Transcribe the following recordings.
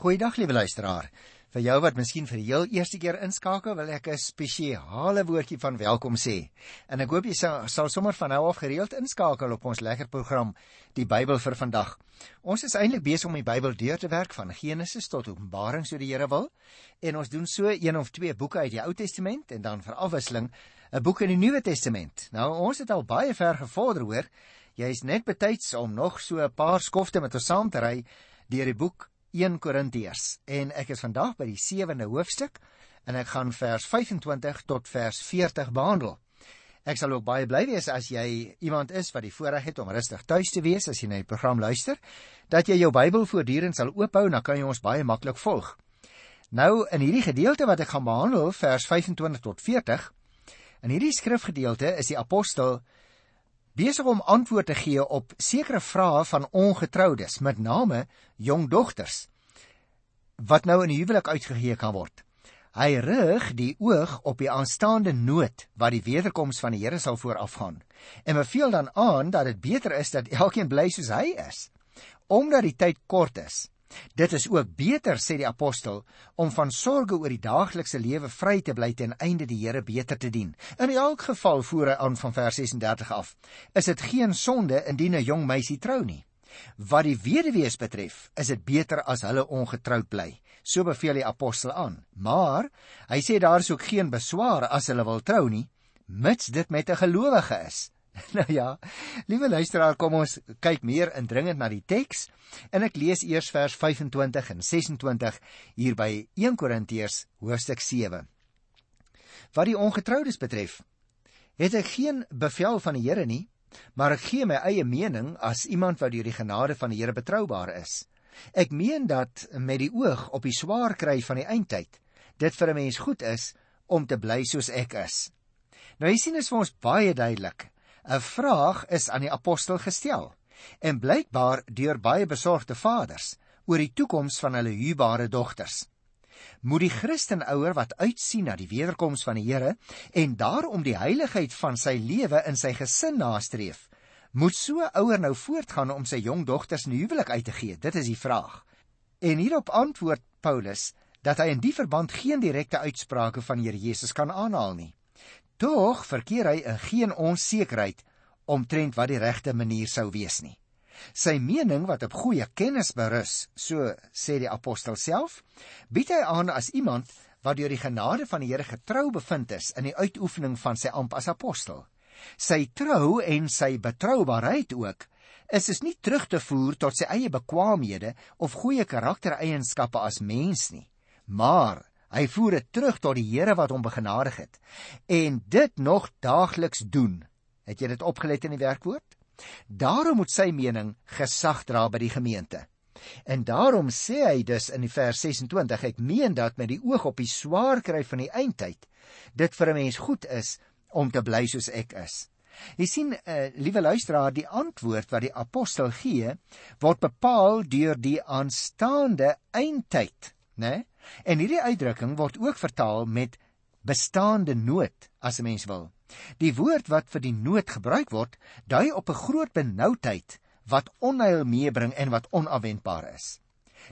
Goeiedag liewe luisteraar. Vir jou wat miskien vir die heel eerste keer inskakel, wil ek 'n spesiale woordjie van welkom sê. En ek hoop jy sal, sal sommer van nou af gereeld inskakel op ons lekker program Die Bybel vir vandag. Ons is eintlik besig om die Bybel deur te werk van Genesis tot Openbaring so die Here wil. En ons doen so een of twee boeke uit die Ou Testament en dan vir afwisseling 'n boek in die Nuwe Testament. Nou ons het al baie ver gevorder hoor. Jy is net betyds om nog so 'n paar skofte met ons saam te ry deur die boek 1 Korintiërs en ek is vandag by die 7de hoofstuk en ek gaan vers 25 tot vers 40 behandel. Ek sal ook baie bly wees as jy iemand is wat die voorreg het om rustig tuis te wees as jy na die program luister, dat jy jou Bybel voortdurend sal oophou en dan kan jy ons baie maklik volg. Nou in hierdie gedeelte wat ek gaan behandel, vers 25 tot 40, in hierdie skrifgedeelte is die apostel besig om antwoord te gee op sekere vrae van ongetroudes, met name jong dogters wat nou in huwelik uitgegee kan word. Hy rig die oog op die aanstaande nood wat die wederkoms van die Here sal voorafgaan en beveel dan aan dat dit beter is dat elkeen bly soos hy is omdat die tyd kort is. Dit is ook beter sê die apostel om van sorge oor die daaglikse lewe vry te bly ten einde die Here beter te dien. In elk geval voer hy aan van vers 36 af. Is dit geen sonde indien 'n jong meisie trou nie? Wat die weduwees betref, is dit beter as hulle ongetroud bly. So beveel die apostel aan. Maar hy sê daar is ook geen beswaar as hulle wil trou nie, mits dit met 'n gelowige is. Nou ja, liewe luisteraar, kom ons kyk meer indringend na die teks en ek lees eers vers 25 en 26 hier by 1 Korintiërs hoofstuk 7. Wat die ongetroudes betref, het ek geen bevel van die Here nie, maar ek gee my eie mening as iemand wat deur die genade van die Here betroubaar is. Ek meen dat met die oog op die swaar kry van die eindtyd, dit vir 'n mens goed is om te bly soos ek is. Nou jy sien is vir ons baie duidelik 'n vraag is aan die apostel gestel en blykbaar deur baie besorgde vaders oor die toekoms van hulle huubare dogters. Moet die Christenouer wat uitsien na die wederkoms van die Here en daarom die heiligheid van sy lewe in sy gesin nastreef, moet so ouer nou voortgaan om sy jong dogters in huwelik uit te gee? Dit is die vraag. En hierop antwoord Paulus dat hy in die verband geen direkte uitsprake van Here Jesus kan aanhaal nie. Tog verkeer hy in geen onsekerheid omtrent wat die regte manier sou wees nie. Sy mening wat op goeie kennis berus, so sê die apostel self, bied hy aan as iemand wat deur die genade van die Here getrou bevind is in die uitoefening van sy amp as apostel. Sy trou en sy betroubaarheid ook is is nie terug te voer tot sy eie bekwaamhede of goeie karaktereienskappe as mens nie, maar Hy voer dit terug tot die Here wat hom begenadig het en dit nog daagliks doen. Het jy dit opgelet in die werkwoord? Daarom moet sy mening gesag dra by die gemeente. En daarom sê hy dus in die vers 26 ek meen dat met die oog op die swaar kry van die eindtyd dit vir 'n mens goed is om te bly soos ek is. Jy sien, uh, liewe luisteraar, die antwoord wat die apostel gee, word bepaal deur die aanstaande eindtyd, né? En hierdie uitdrukking word ook vertaal met bestaande nood as 'n mens wil. Die woord wat vir die nood gebruik word, dui op 'n groot benoudheid wat onheil meebring en wat onafwendbaar is.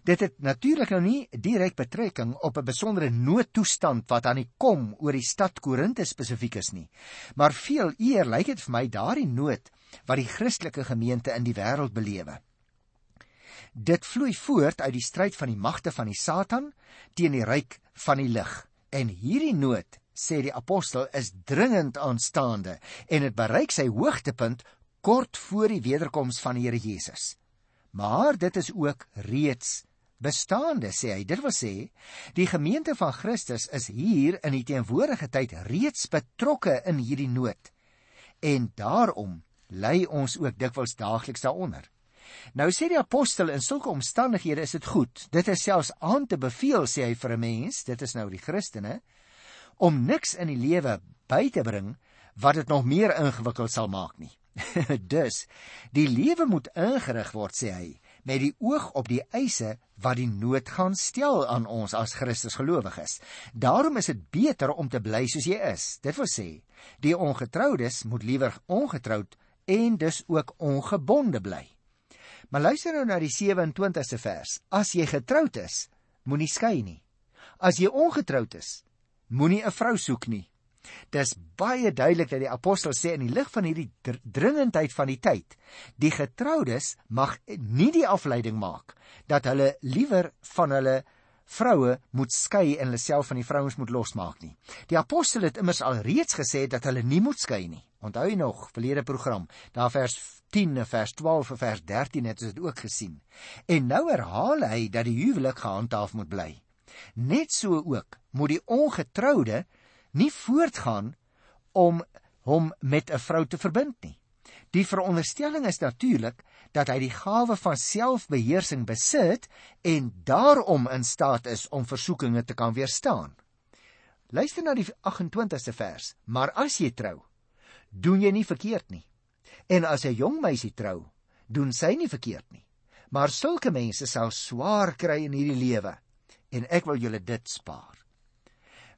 Dit het natuurlik nou nie direk betrekking op 'n besondere noodtoestand wat aan die kom oor die stad Korinte spesifiek is nie, maar veel eer lyk dit vir my daardie nood wat die Christelike gemeente in die wêreld belewe. Dit vloei voort uit die stryd van die magte van die Satan teen die ryk van die lig. En hierdie nood, sê die apostel, is dringend aanstaande en dit bereik sy hoogtepunt kort voor die wederkoms van die Here Jesus. Maar dit is ook reeds bestaande, sê hy. Dit wil sê, die gemeente van Christus is hier in die teenwoordige tyd reeds betrokke in hierdie nood. En daarom lei ons ook dikwels daagliks daaronder. Nou sê die apostel in sulke omstandighede is dit goed. Dit is selfs aan te beveel sê hy vir 'n mens, dit is nou die Christene, om niks in die lewe by te bring wat dit nog meer ingewikkeld sal maak nie. dus die lewe moet ingerig word sê hy met die oog op die eise wat die nood gaan stel aan ons as Christus gelowiges. Daarom is dit beter om te bly soos jy is. Dit wil sê, die ongetroudes moet liewer ongetroud en dus ook ongebonde bly. Maar luister nou na die 27ste vers. As jy getroud is, moenie skei nie. As jy ongetroud is, moenie 'n vrou soek nie. Dis baie duidelik dat die apostel sê in die lig van hierdie dringendheid van die tyd, die getroudes mag nie die afleiding maak dat hulle liewer van hulle vroue moet skei en hulle self van die vrouens moet losmaak nie. Die apostel het immers al reeds gesê dat hulle nie moet skei nie. Onthou jy nog verlede program, daar vers 10 en vers 12 en vers 13 het ons dit ook gesien. En nou herhaal hy dat die huwelik gehandhaaf moet bly. Net so ook moet die ongetroude nie voortgaan om hom met 'n vrou te verbind nie. Die veronderstelling is natuurlik dat hy die gawe van selfbeheersing besit en daarom in staat is om versoekinge te kan weerstaan. Luister na die 28ste vers. Maar as jy trou, doen jy nie verkeerd nie. En as 'n jong meisie trou, doen sy nie verkeerd nie. Maar sulke mense sal swaar kry in hierdie lewe en ek wil julle dit spaar.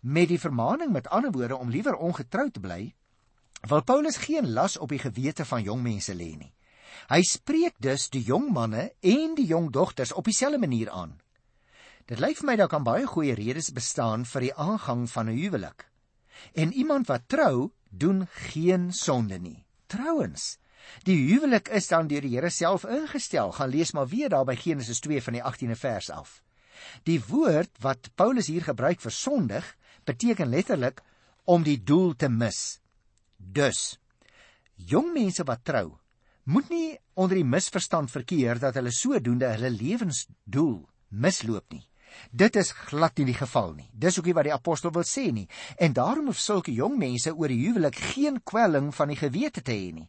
Met die vermaaning met ander woorde om liewer ongetrou te bly, wil Paulus geen las op die gewete van jong mense lê nie. Hy spreek dus die jong manne en die jong dogters op dieselfde manier aan. Dit lyk vir my daar kan baie goeie redes bestaan vir die aangang van 'n huwelik. En iemand wat trou, doen geen sonde nie. Trouwens, die huwelik is dan deur die Here self ingestel. Gaan lees maar weer daar by Genesis 2 van die 18de vers af. Die woord wat Paulus hier gebruik vir sondig beteken letterlik om die doel te mis. Dus jong mense wat trou, moet nie onder die misverstand verkeer dat hulle sodoende hulle lewensdoel misloop nie. Dit is glad nie die geval nie. Dis ook nie wat die apostel wil sê nie. En daarom hoef sulke jong mense oor die huwelik geen kwelling van die gewete te hê nie.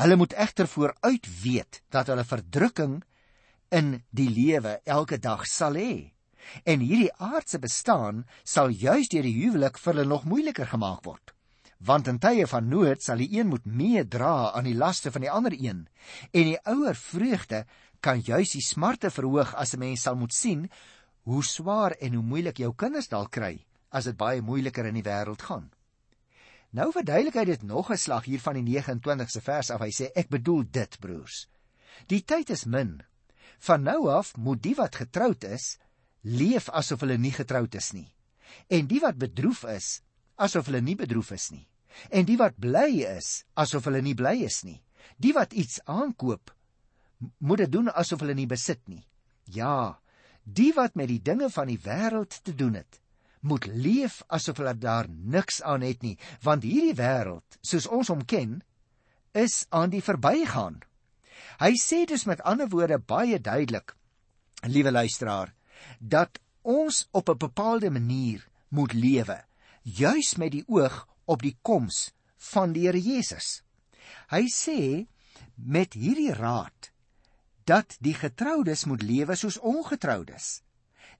Hulle moet egter vooruit weet dat hulle verdrukking in die lewe elke dag sal hê. En hierdie aardse bestaan sal juis deur die huwelik vir hulle nog moeiliker gemaak word want in tye van nood sal die een moet meedra aan die laste van die ander een. En die ouer vreugde kan juis die smarte verhoog as 'n mens sal moet sien hoe swaar en hoe moeilik jou kinders dalk kry as dit baie moeiliker in die wêreld gaan. Nou verduidelik hy dit nog 'n slag hier van die 29ste vers af. Hy sê ek bedoel dit broers. Die tyd is min. Van nou af moet die wat getroud is leef asof hulle nie getroud is nie. En die wat bedroef is asof hulle nie bedroef is nie. En die wat bly is, asof hulle nie bly is nie. Die wat iets aankoop, moet dit doen asof hulle nie besit nie. Ja, die wat met die dinge van die wêreld te doen het, moet leef asof hulle daar niks aan het nie, want hierdie wêreld, soos ons hom ken, is aan die verbygaan. Hy sê dus met ander woorde baie duidelik, liewe luisteraar, dat ons op 'n bepaalde manier moet lewe juis met die oog op die koms van die Here Jesus. Hy sê met hierdie raad dat die getroudes moet lewe soos ongetroudes.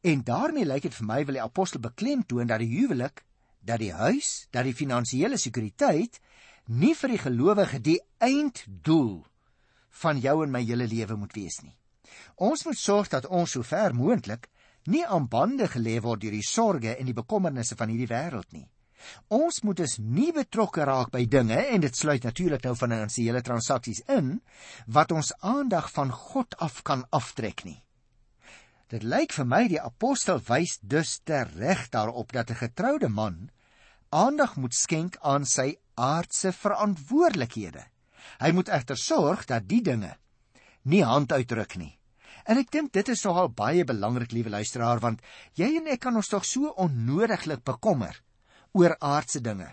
En daarmee lyk dit vir my wil die apostel beklemtoon dat die huwelik, dat die huis, dat die finansiële sekuriteit nie vir die gelowige die einddoel van jou en my hele lewe moet wees nie. Ons moet sorg dat ons so ver moontlik nie aan bande gelê word deur die sorges en die bekommernisse van hierdie wêreld nie. Ons moet dus nie betrokke raak by dinge en dit sluit natuurlik nou finansiële transaksies in wat ons aandag van God af kan aftrek nie. Dit lyk vir my die apostel wys dus tereg daarop dat 'n getroude man aandag moet skenk aan sy aardse verantwoordelikhede. Hy moet egter sorg dat die dinge nie hand uitdruk nie. En ek dink dit is nogal baie belangrik, liewe luisteraar, want jy en ek kan ons tog so onnodiglik bekommer oor aardse dinge.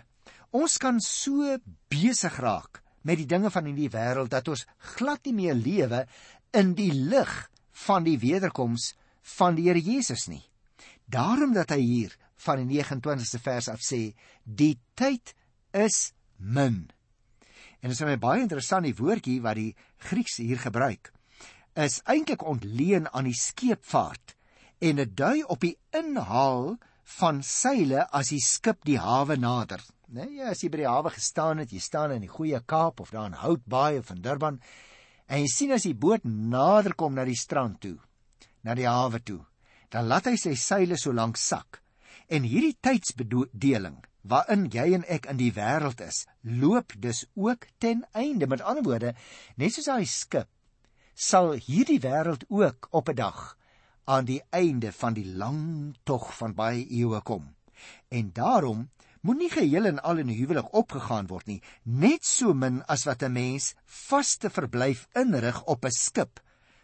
Ons kan so besig raak met die dinge van hierdie wêreld dat ons glad nie meer lewe in die lig van die wederkoms van die Here Jesus nie. Daarom dat hy hier van die 29ste vers af sê, die tyd is min. En dit is my baie interessant die woordjie wat die Grieks hier gebruik is eintlik ontleen aan die skeepvaart en dit dui op die inhaal van seile as die skip die hawe nader. Nee, ja, as jy by die hawe gestaan het, jy staan in die Goeie Kaap of daar in Houtbaai of in Durban en jy sien as die boot nader kom na die strand toe, na die hawe toe, dan laat hy sy seile so lank sak. En hierdie tydsbedeling waarin jy en ek in die wêreld is, loop dus ook ten einde. Met ander woorde, net soos daai skip sal hierdie wêreld ook op 'n dag aan die einde van die lang tog van baie eeue kom. En daarom moenie geheel en al in huwelik opgegaan word nie, net so min as wat 'n mens vaste verblyf inrig op 'n skip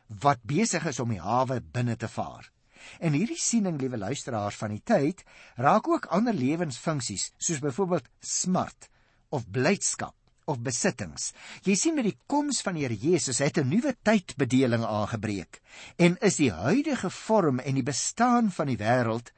wat besig is om die hawe binne te vaar. En hierdie siening, liewe luisteraars van die tyd, raak ook ander lewensfunksies, soos byvoorbeeld smart of blydskap of besittings. Jy sien met die koms van die Here Jesus het 'n nuwe tydbedeling aangebreek en is die huidige vorm en die bestaan van die wêreld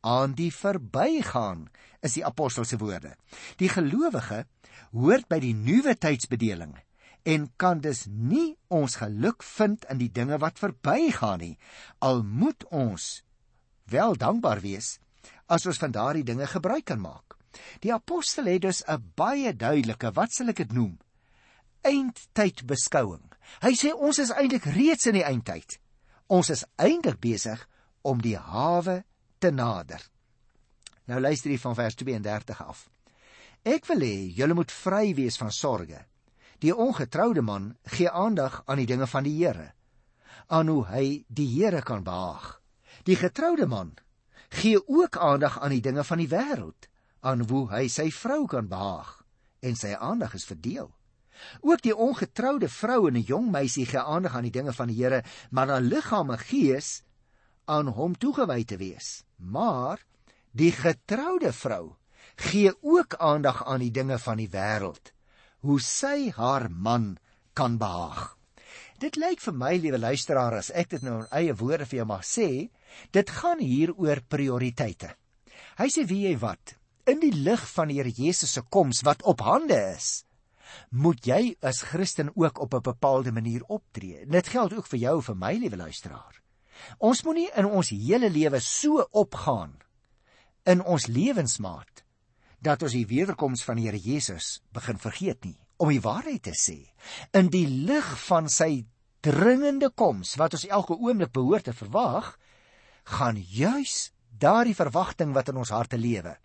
aan die verbygaan, is die apostel se woorde. Die gelowige hoort by die nuwe tydsbedeling en kan dus nie ons geluk vind in die dinge wat verbygaan nie al moet ons wel dankbaar wees as ons van daardie dinge gebruik kan maak die apostel het dus 'n baie duidelike wat sal ek dit noem eindtyd beskouing hy sê ons is eintlik reeds in die eindtyd. Ons is eintlik besig om die hawe te nader. Nou luister hier van vers 32 af. Ek wil hê julle moet vry wees van sorges Die ongetroude man gee aandag aan die dinge van die Here, aan hoe hy die Here kan behaag. Die getroude man gee ook aandag aan die dinge van die wêreld, aan hoe hy sy vrou kan behaag en sy aandag is verdeel. Ook die ongetroude vrou en 'n jong meisie gee aandag aan die dinge van die Here, maar haar liggaam en gees aan hom toegewy te wees. Maar die getroude vrou gee ook aandag aan die dinge van die wêreld hoe sy haar man kan behaag. Dit lyk vir my, liewe luisteraar, as ek dit nou in eie woorde vir jou mag sê, dit gaan hier oor prioriteite. Hy sê wie jy wat, in die lig van die Here Jesus se koms wat op hande is, moet jy as Christen ook op 'n bepaalde manier optree. Dit geld ook vir jou en vir my, liewe luisteraar. Ons moenie in ons hele lewe so opgaan in ons lewensmaat dat ons die wederkoms van die Here Jesus begin vergeet nie. Om die waarheid te sê, in die lig van sy dringende koms wat ons elke oomblik behoort te verwag, gaan juis daardie verwagting wat in ons harte lewe,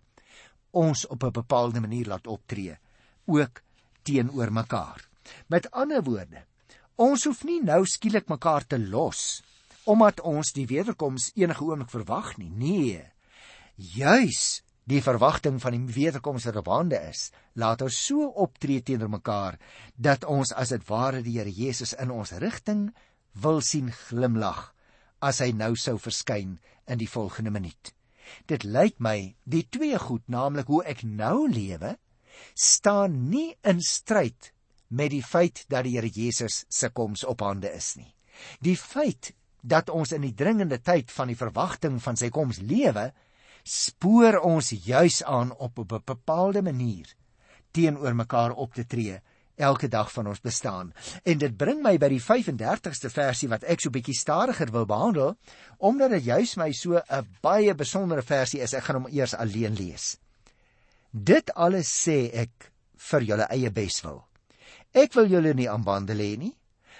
ons op 'n bepaalde manier laat optree, ook teenoor mekaar. Met ander woorde, ons hoef nie nou skielik mekaar te los omdat ons die wederkoms enige oomblik verwag nie. Nee. Juis die verwagting van die wederkoms wat op hande is, laat ons so optree teenoor mekaar dat ons as dit ware die Here Jesus in ons rigting wil sien glimlag as hy nou sou verskyn in die volgende minuut. Dit lyk my die twee goed, naamlik hoe ek nou lewe, staan nie in stryd met die feit dat die Here Jesus se koms op hande is nie. Die feit dat ons in die dringende tyd van die verwagting van sy koms lewe, spoor ons juis aan op 'n bepaalde manier teenoor mekaar op te tree elke dag van ons bestaan. En dit bring my by die 35ste versie wat ek so bietjie stadiger wil behandel, omdat dit juis my so 'n baie besondere versie is. Ek gaan hom eers alleen lees. Dit alles sê ek vir julle eie beswil. Ek wil julle nie aanbandel hê nie,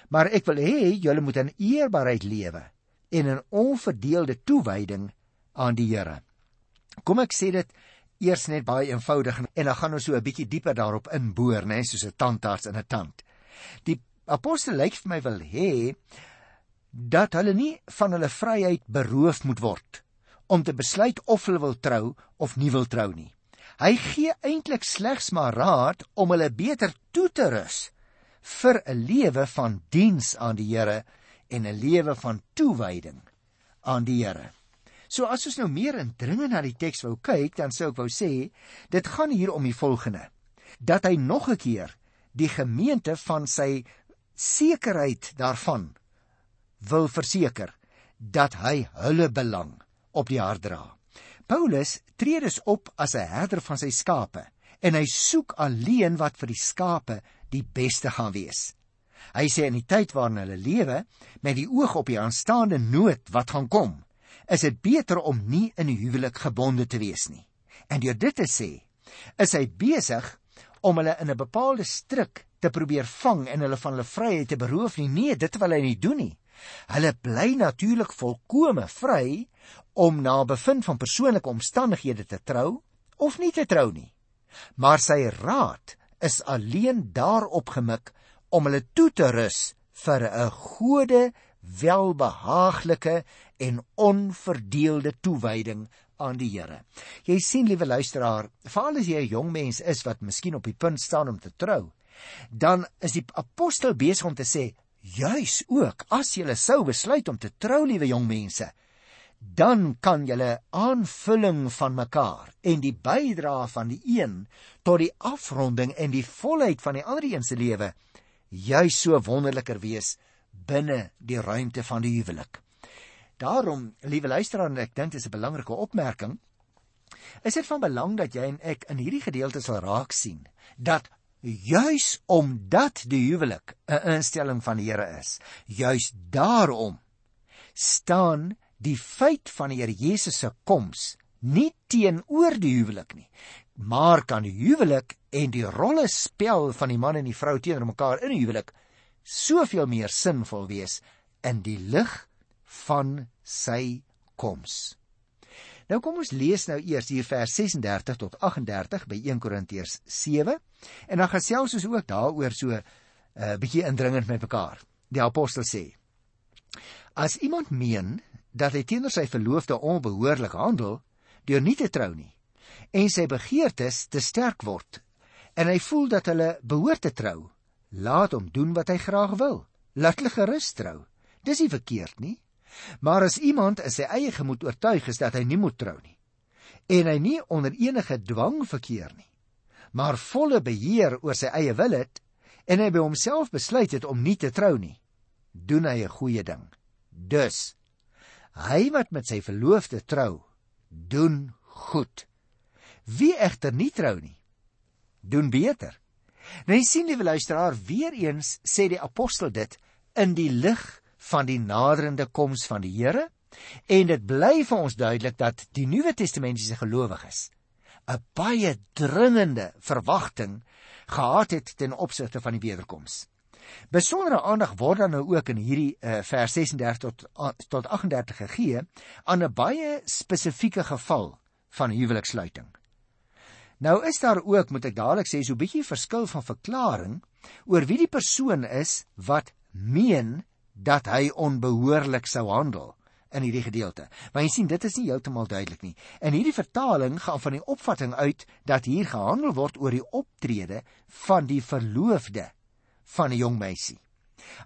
maar ek wil hê julle moet in eerbaarheid lewe en in onverdeelde toewyding aan die Here. Kom ek sê dit eers net baie eenvoudig en dan gaan ons so 'n bietjie dieper daarop inboor, né, soos 'n tandarts in 'n tand. Die apostel lyk vir my wil hê dat hulle nie van hulle vryheid beroof moet word om te besluit of hulle wil trou of nie wil trou nie. Hy gee eintlik slegs maar raad om hulle beter toe te rus vir 'n lewe van diens aan die Here en 'n lewe van toewyding aan die Here. So as ons nou meer indringend na die teks wou kyk, dan sou ek wou sê, dit gaan hier om die volgende: dat hy nog 'n keer die gemeente van sy sekerheid daarvan wil verseker dat hy hulle belang op die hart dra. Paulus tree dus op as 'n herder van sy skape en hy soek alleen wat vir die skape die beste gaan wees. Hy sê in die tyd waarin hulle lewe, met die oog op die aanstaande nood wat gaan kom, is dit beter om nie in 'n huwelik gebonde te wees nie. En deur dit te sê, is hy besig om hulle in 'n bepaalde stryk te probeer vang en hulle van hulle vryheid te beroof nie. Nee, dit wil hy nie doen nie. Hulle bly natuurlik volkome vry om na bevind van persoonlike omstandighede te trou of nie te trou nie. Maar sy raad is alleen daarop gemik om hulle toe te rus vir 'n gode welbehaaglike en onverdeelde toewyding aan die Here. Jy sien liewe luisteraar, veral as jy 'n jong mens is wat miskien op die punt staan om te trou, dan is die apostel besig om te sê, juis ook as jy sou besluit om te trou, liewe jong mense, dan kan julle aanvulling van mekaar en die bydrae van die een tot die afronding en die volheid van die ander een se lewe juis so wonderliker wees binne die ruimte van die huwelik. Daarom, liewe luisteraar, ek dink dit is 'n belangrike opmerking. Is dit van belang dat jy en ek in hierdie gedeelte sal raak sien dat juis omdat die huwelik 'n instelling van die Here is, juis daarom staan die feit van die Here Jesus se koms nie teenoor die huwelik nie, maar kan die huwelik en die rolle spel van die man en die vrou teenoor mekaar in die huwelik soveel meer sinvol wees in die lig van sy koms. Nou kom ons lees nou eers hier vers 36 tot 38 by 1 Korintiërs 7 en dan gesels ons ook daaroor so 'n uh, eh, bietjie indringend met mekaar. Die apostel sê: As iemand meen dat hy teenoor sy verloofde onbehoorlik handel deur nie te trou nie en sy begeertes te sterk word en hy voel dat hulle behoort te trou, Laat hom doen wat hy graag wil. Laat hulle gerus trou. Dis nie verkeerd nie. Maar as iemand in sy eie gemoed oortuig is dat hy nie moet trou nie en hy nie onder enige dwang verkeer nie, maar volle beheer oor sy eie wil het en hy by homself besluit het om nie te trou nie, doen hy 'n goeie ding. Dus hy wat met sy verloofde trou, doen goed. Wie egter nie trou nie, doen beter. Nou jy sien liewe luisteraar, weer eens sê die apostel dit in die lig van die naderende koms van die Here en dit bly vir ons duidelik dat die Nuwe Testamentiese gelowiges 'n baie dringende verwagting gehad het ten opsigte van die wederkoms. Besondere aandag word dan nou ook in hierdie uh, vers 36 tot tot 38 gegee aan 'n baie spesifieke geval van huweliksluiting. Nou is daar ook, moet ek dadelik sê, so 'n bietjie verskil van verklaring oor wie die persoon is wat meen dat hy onbehoorlik sou handel in hierdie gedeelte. Maar jy sien, dit is nie heeltemal duidelik nie. In hierdie vertaling gaan van die opvatting uit dat hier gehandel word oor die optrede van die verloofde van 'n jong meisie.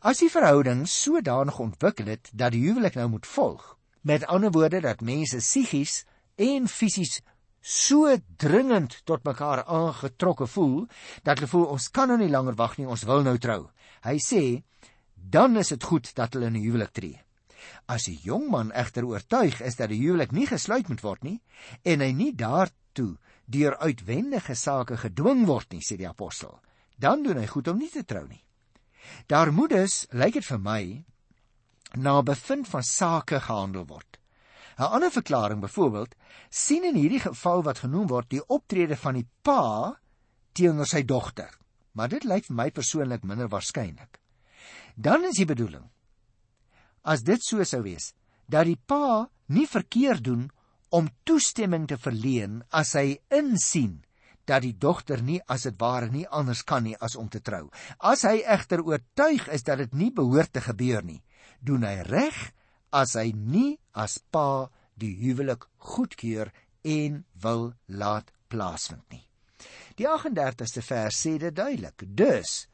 As die verhouding sodanig ontwikkel het dat die huwelik nou moet volg, met ander woorde dat mense psigies en fisies so dringend tot mekaar aangetrokke voel dat hulle voel ons kan nou nie langer wag nie, ons wil nou trou. Hy sê dan is dit goed dat hulle in 'n huwelik tree. As 'n jong man egter oortuig is dat die huwelik nie gesluit moet word nie en hy nie daartoe deur uitwendige sake gedwing word nie, sê die apostel, dan doen hy goed om nie te trou nie. Daar moet dus, lyk dit vir my, na bevind van sake gehandel word. 'n Ander verklaring byvoorbeeld sien in hierdie geval wat genoem word die optrede van die pa teenoor sy dogter. Maar dit lyk vir my persoonlik minder waarskynlik. Dan is die bedoeling as dit so sou wees dat die pa nie verkeerd doen om toestemming te verleen as hy insien dat die dogter nie as dit ware nie anders kan nie as om te trou. As hy egter oortuig is dat dit nie behoort te gebeur nie, doen hy reg as hy nie as pa die huwelik goedkeur en wil laat plaasvind nie. Die 38ste vers sê dit duidelik. Dus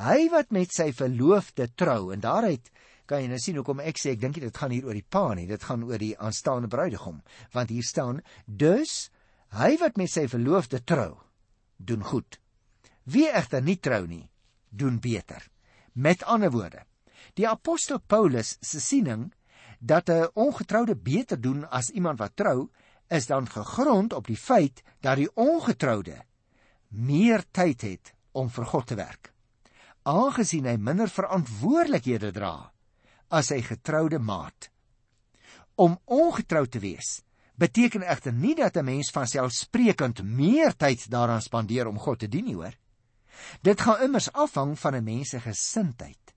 hy wat met sy verloofde trou en daaruit kan jy nou sien hoekom ek sê ek dink dit gaan hier oor die pa nie, dit gaan oor die aanstaande bruidegom, want hier staan dus hy wat met sy verloofde trou doen goed. Wie egter nie trou nie, doen beter. Met ander woorde, die apostel Paulus se siening dat 'n ongetroude beter doen as iemand wat trou, is dan gegrond op die feit dat die ongetroude meer tyd het om vir God te werk. Aangesien hy minder verantwoordelikhede dra as sy getroude maat. Om ongetrou te wees beteken egter nie dat 'n mens van selfsprekend meer tyd daaraan spandeer om God te dien nie, hoor. Dit gaan immers afhang van 'n mens se gesindheid.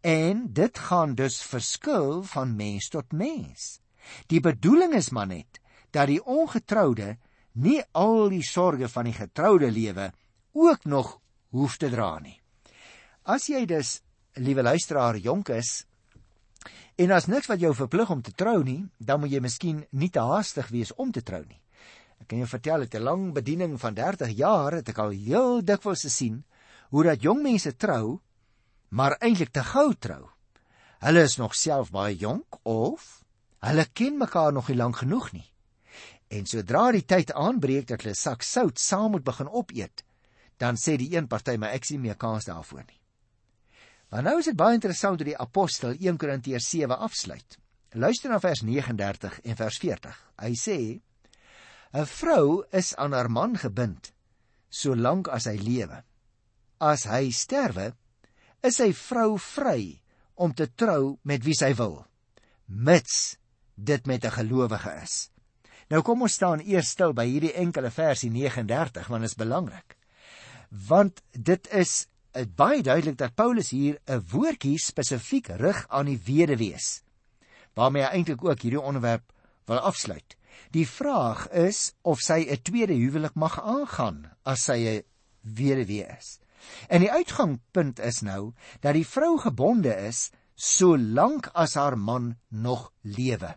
En dit gaan dus verskil van mens tot mens. Die bedoeling is maar net dat die ongetroude nie al die sorges van die getroude lewe ook nog hoef te dra nie. As jy dus, liewe luisteraar, jonk is En as niks wat jou verplig om te trou nie, dan moet jy miskien nie te haastig wees om te trou nie. Ek kan jou vertel het 'n lang bediening van 30 jaar het ek al heel dikwels gesien hoe dat jong mense trou, maar eintlik te gou trou. Hulle is nog self baie jonk of hulle ken mekaar nog nie lank genoeg nie. En sodra die tyd aanbreek dat hulle sak sout saam moet begin opeet, dan sê die een party maar ek sien meer kans daarvoor nie. Maar nou is dit baie interessant hoe die apostel 1 Korintiërs 7 afsluit. Luister na vers 39 en vers 40. Hy sê: 'n Vrou is aan haar man gebind solank as hy lewe. As hy sterwe, is sy vrou vry om te trou met wie sy wil, mits dit met 'n gelowige is. Nou kom ons staan eers stil by hierdie enkele versie 39 want dit is belangrik. Want dit is is baie duidelik dat Paulus hier 'n woordjie spesifiek rig aan die weduwees waarmee hy eintlik ook hierdie onderwerp wil afsluit. Die vraag is of sy 'n tweede huwelik mag aangaan as sy 'n weduwee is. En die uitgangspunt is nou dat die vrou gebonde is solank as haar man nog lewe.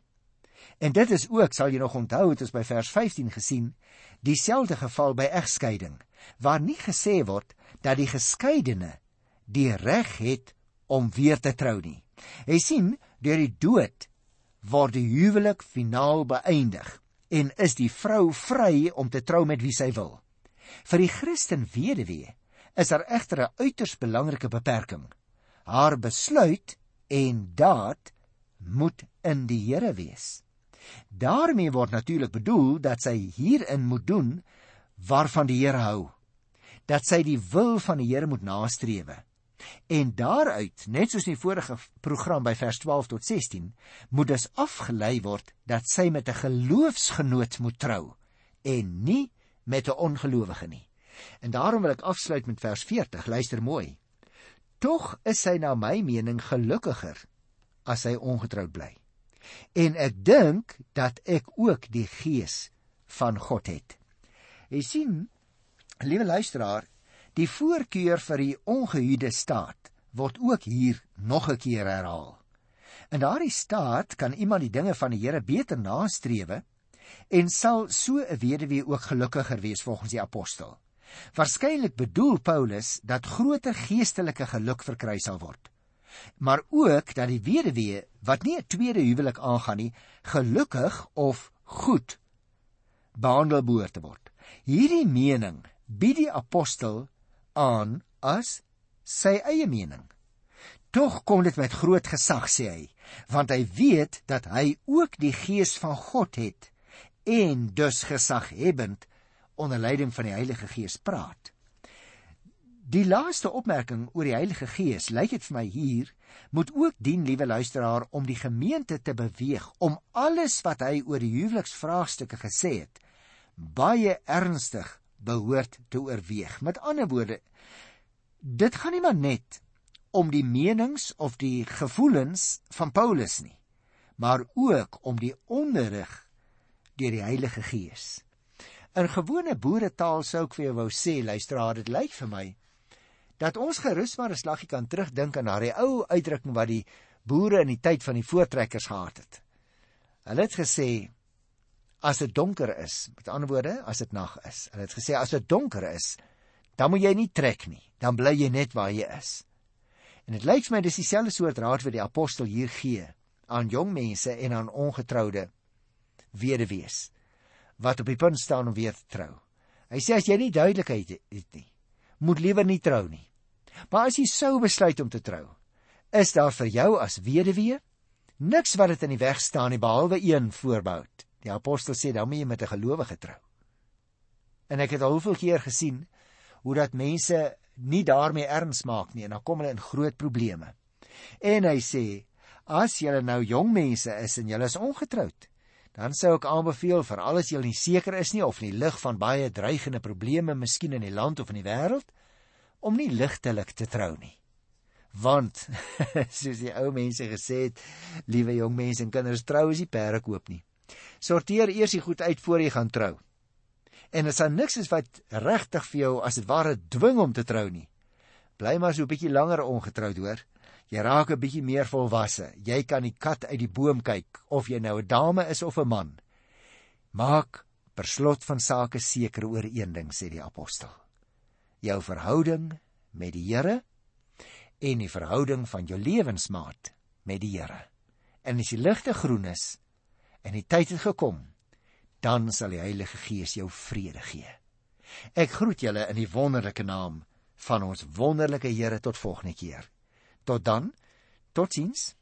En dit is ook, sal jy nog onthou, het ons by vers 15 gesien, dieselfde geval by egskeiding, waar nie gesê word dat die geskeidene die reg het om weer te trou nie. Jy sien, deur die dood word die huwelik finaal beëindig en is die vrou vry om te trou met wie sy wil. Vir die Christen weduwee is daar egter 'n uiters belangrike beperking. Haar besluit en daad moet in die Here wees. daarmee word natuurlik bedoel dat sy hierin moet doen waarvan die Here hou dat sy die wil van die Here moet nastrewe. En daaruit, net soos in die vorige program by vers 12 tot 16, moet dus afgelei word dat sy met 'n geloofsgenoot moet trou en nie met 'n ongelowige nie. En daarom wil ek afsluit met vers 40. Luister mooi. Tog is sy na my mening gelukkiger as sy ongetroud bly. En ek dink dat ek ook die gees van God het. Jy sien, Liewe luisteraar, die voorkeur vir die ongehuide staat word ook hier nog 'n keer herhaal. In daardie staat kan iemand die dinge van die Here beter nastrewe en sal so 'n weduwee ook gelukkiger wees volgens die apostel. Waarskynlik bedoel Paulus dat groter geestelike geluk verkry sal word. Maar ook dat die weduwee wat nie 'n tweede huwelik aangaan nie, gelukkig of goed behandel behoort te word. Hierdie mening bied die apostel aan as sy eie mening. Tog kom dit met groot gesag sê hy, want hy weet dat hy ook die gees van God het en dus gesaghebend onder leiding van die Heilige Gees praat. Die laaste opmerking oor die Heilige Gees, lyk dit vir my hier, moet ook dien, liewe luisteraar, om die gemeente te beweeg om alles wat hy oor die huweliksvraagstukke gesê het, baie ernstig behoort te oorweeg. Met ander woorde, dit gaan nie maar net om die menings of die gevoelens van Paulus nie, maar ook om die onderrig deur die Heilige Gees. In gewone boeretaal sou ek vir jou wou sê, luisteraar, dit lyk vir my dat ons gerus maar 'n slaggie kan terugdink aan daardie ou uitdrukking wat die boere in die tyd van die voortrekkers gehad het. Hulle het gesê as dit donker is. Met ander woorde, as dit nag is. Hulle het gesê as dit donker is, dan moet jy nie trek nie. Dan bly jy net waar jy is. En dit lyk my dis dieselfde soort raad wat die apostel hier gee aan jong mense en aan ongetroude weduwees wat op die punt staan om weer te trou. Hy sê as jy nie duidelikheid het nie, moet liewer nie trou nie. Maar as jy sou besluit om te trou, is daar vir jou as weduwee niks wat dit in die weg staan nie behalwe een voorbou. Die apostel sê dan moet jy met 'n gelowige trou. En ek het al hoeveel keer gesien hoe dat mense nie daarmee erns maak nie en dan kom hulle in groot probleme. En hy sê as julle nou jong mense is en julle is ongetroud, dan sou ek aanbeveel vir alles julle nie seker is nie of in die lig van baie dreigende probleme miskien in die land of in die wêreld om nie ligtelik te trou nie. Want soos die ou mense gesê het, liewe jong mense en kinders trou is nie perde koop nie. Sorteer eers die goed uit voor jy gaan trou. En as daar niks is wat regtig vir jou as dit ware dwing om te trou nie, bly maar so 'n bietjie langer ongetroud hoor. Jy raak 'n bietjie meer volwasse. Jy kan die kat uit die boom kyk of jy nou 'n dame is of 'n man. Maak per slot van sake seker oor een ding sê die apostel. Jou verhouding met die Here en die verhouding van jou lewensmaat met die Here. En as die ligte groen is en die tyd het gekom, dan sal die Heilige Gees jou vrede gee. Ek groet julle in die wonderlike naam van ons wonderlike Here tot volgende keer. Tot dan. Totsiens.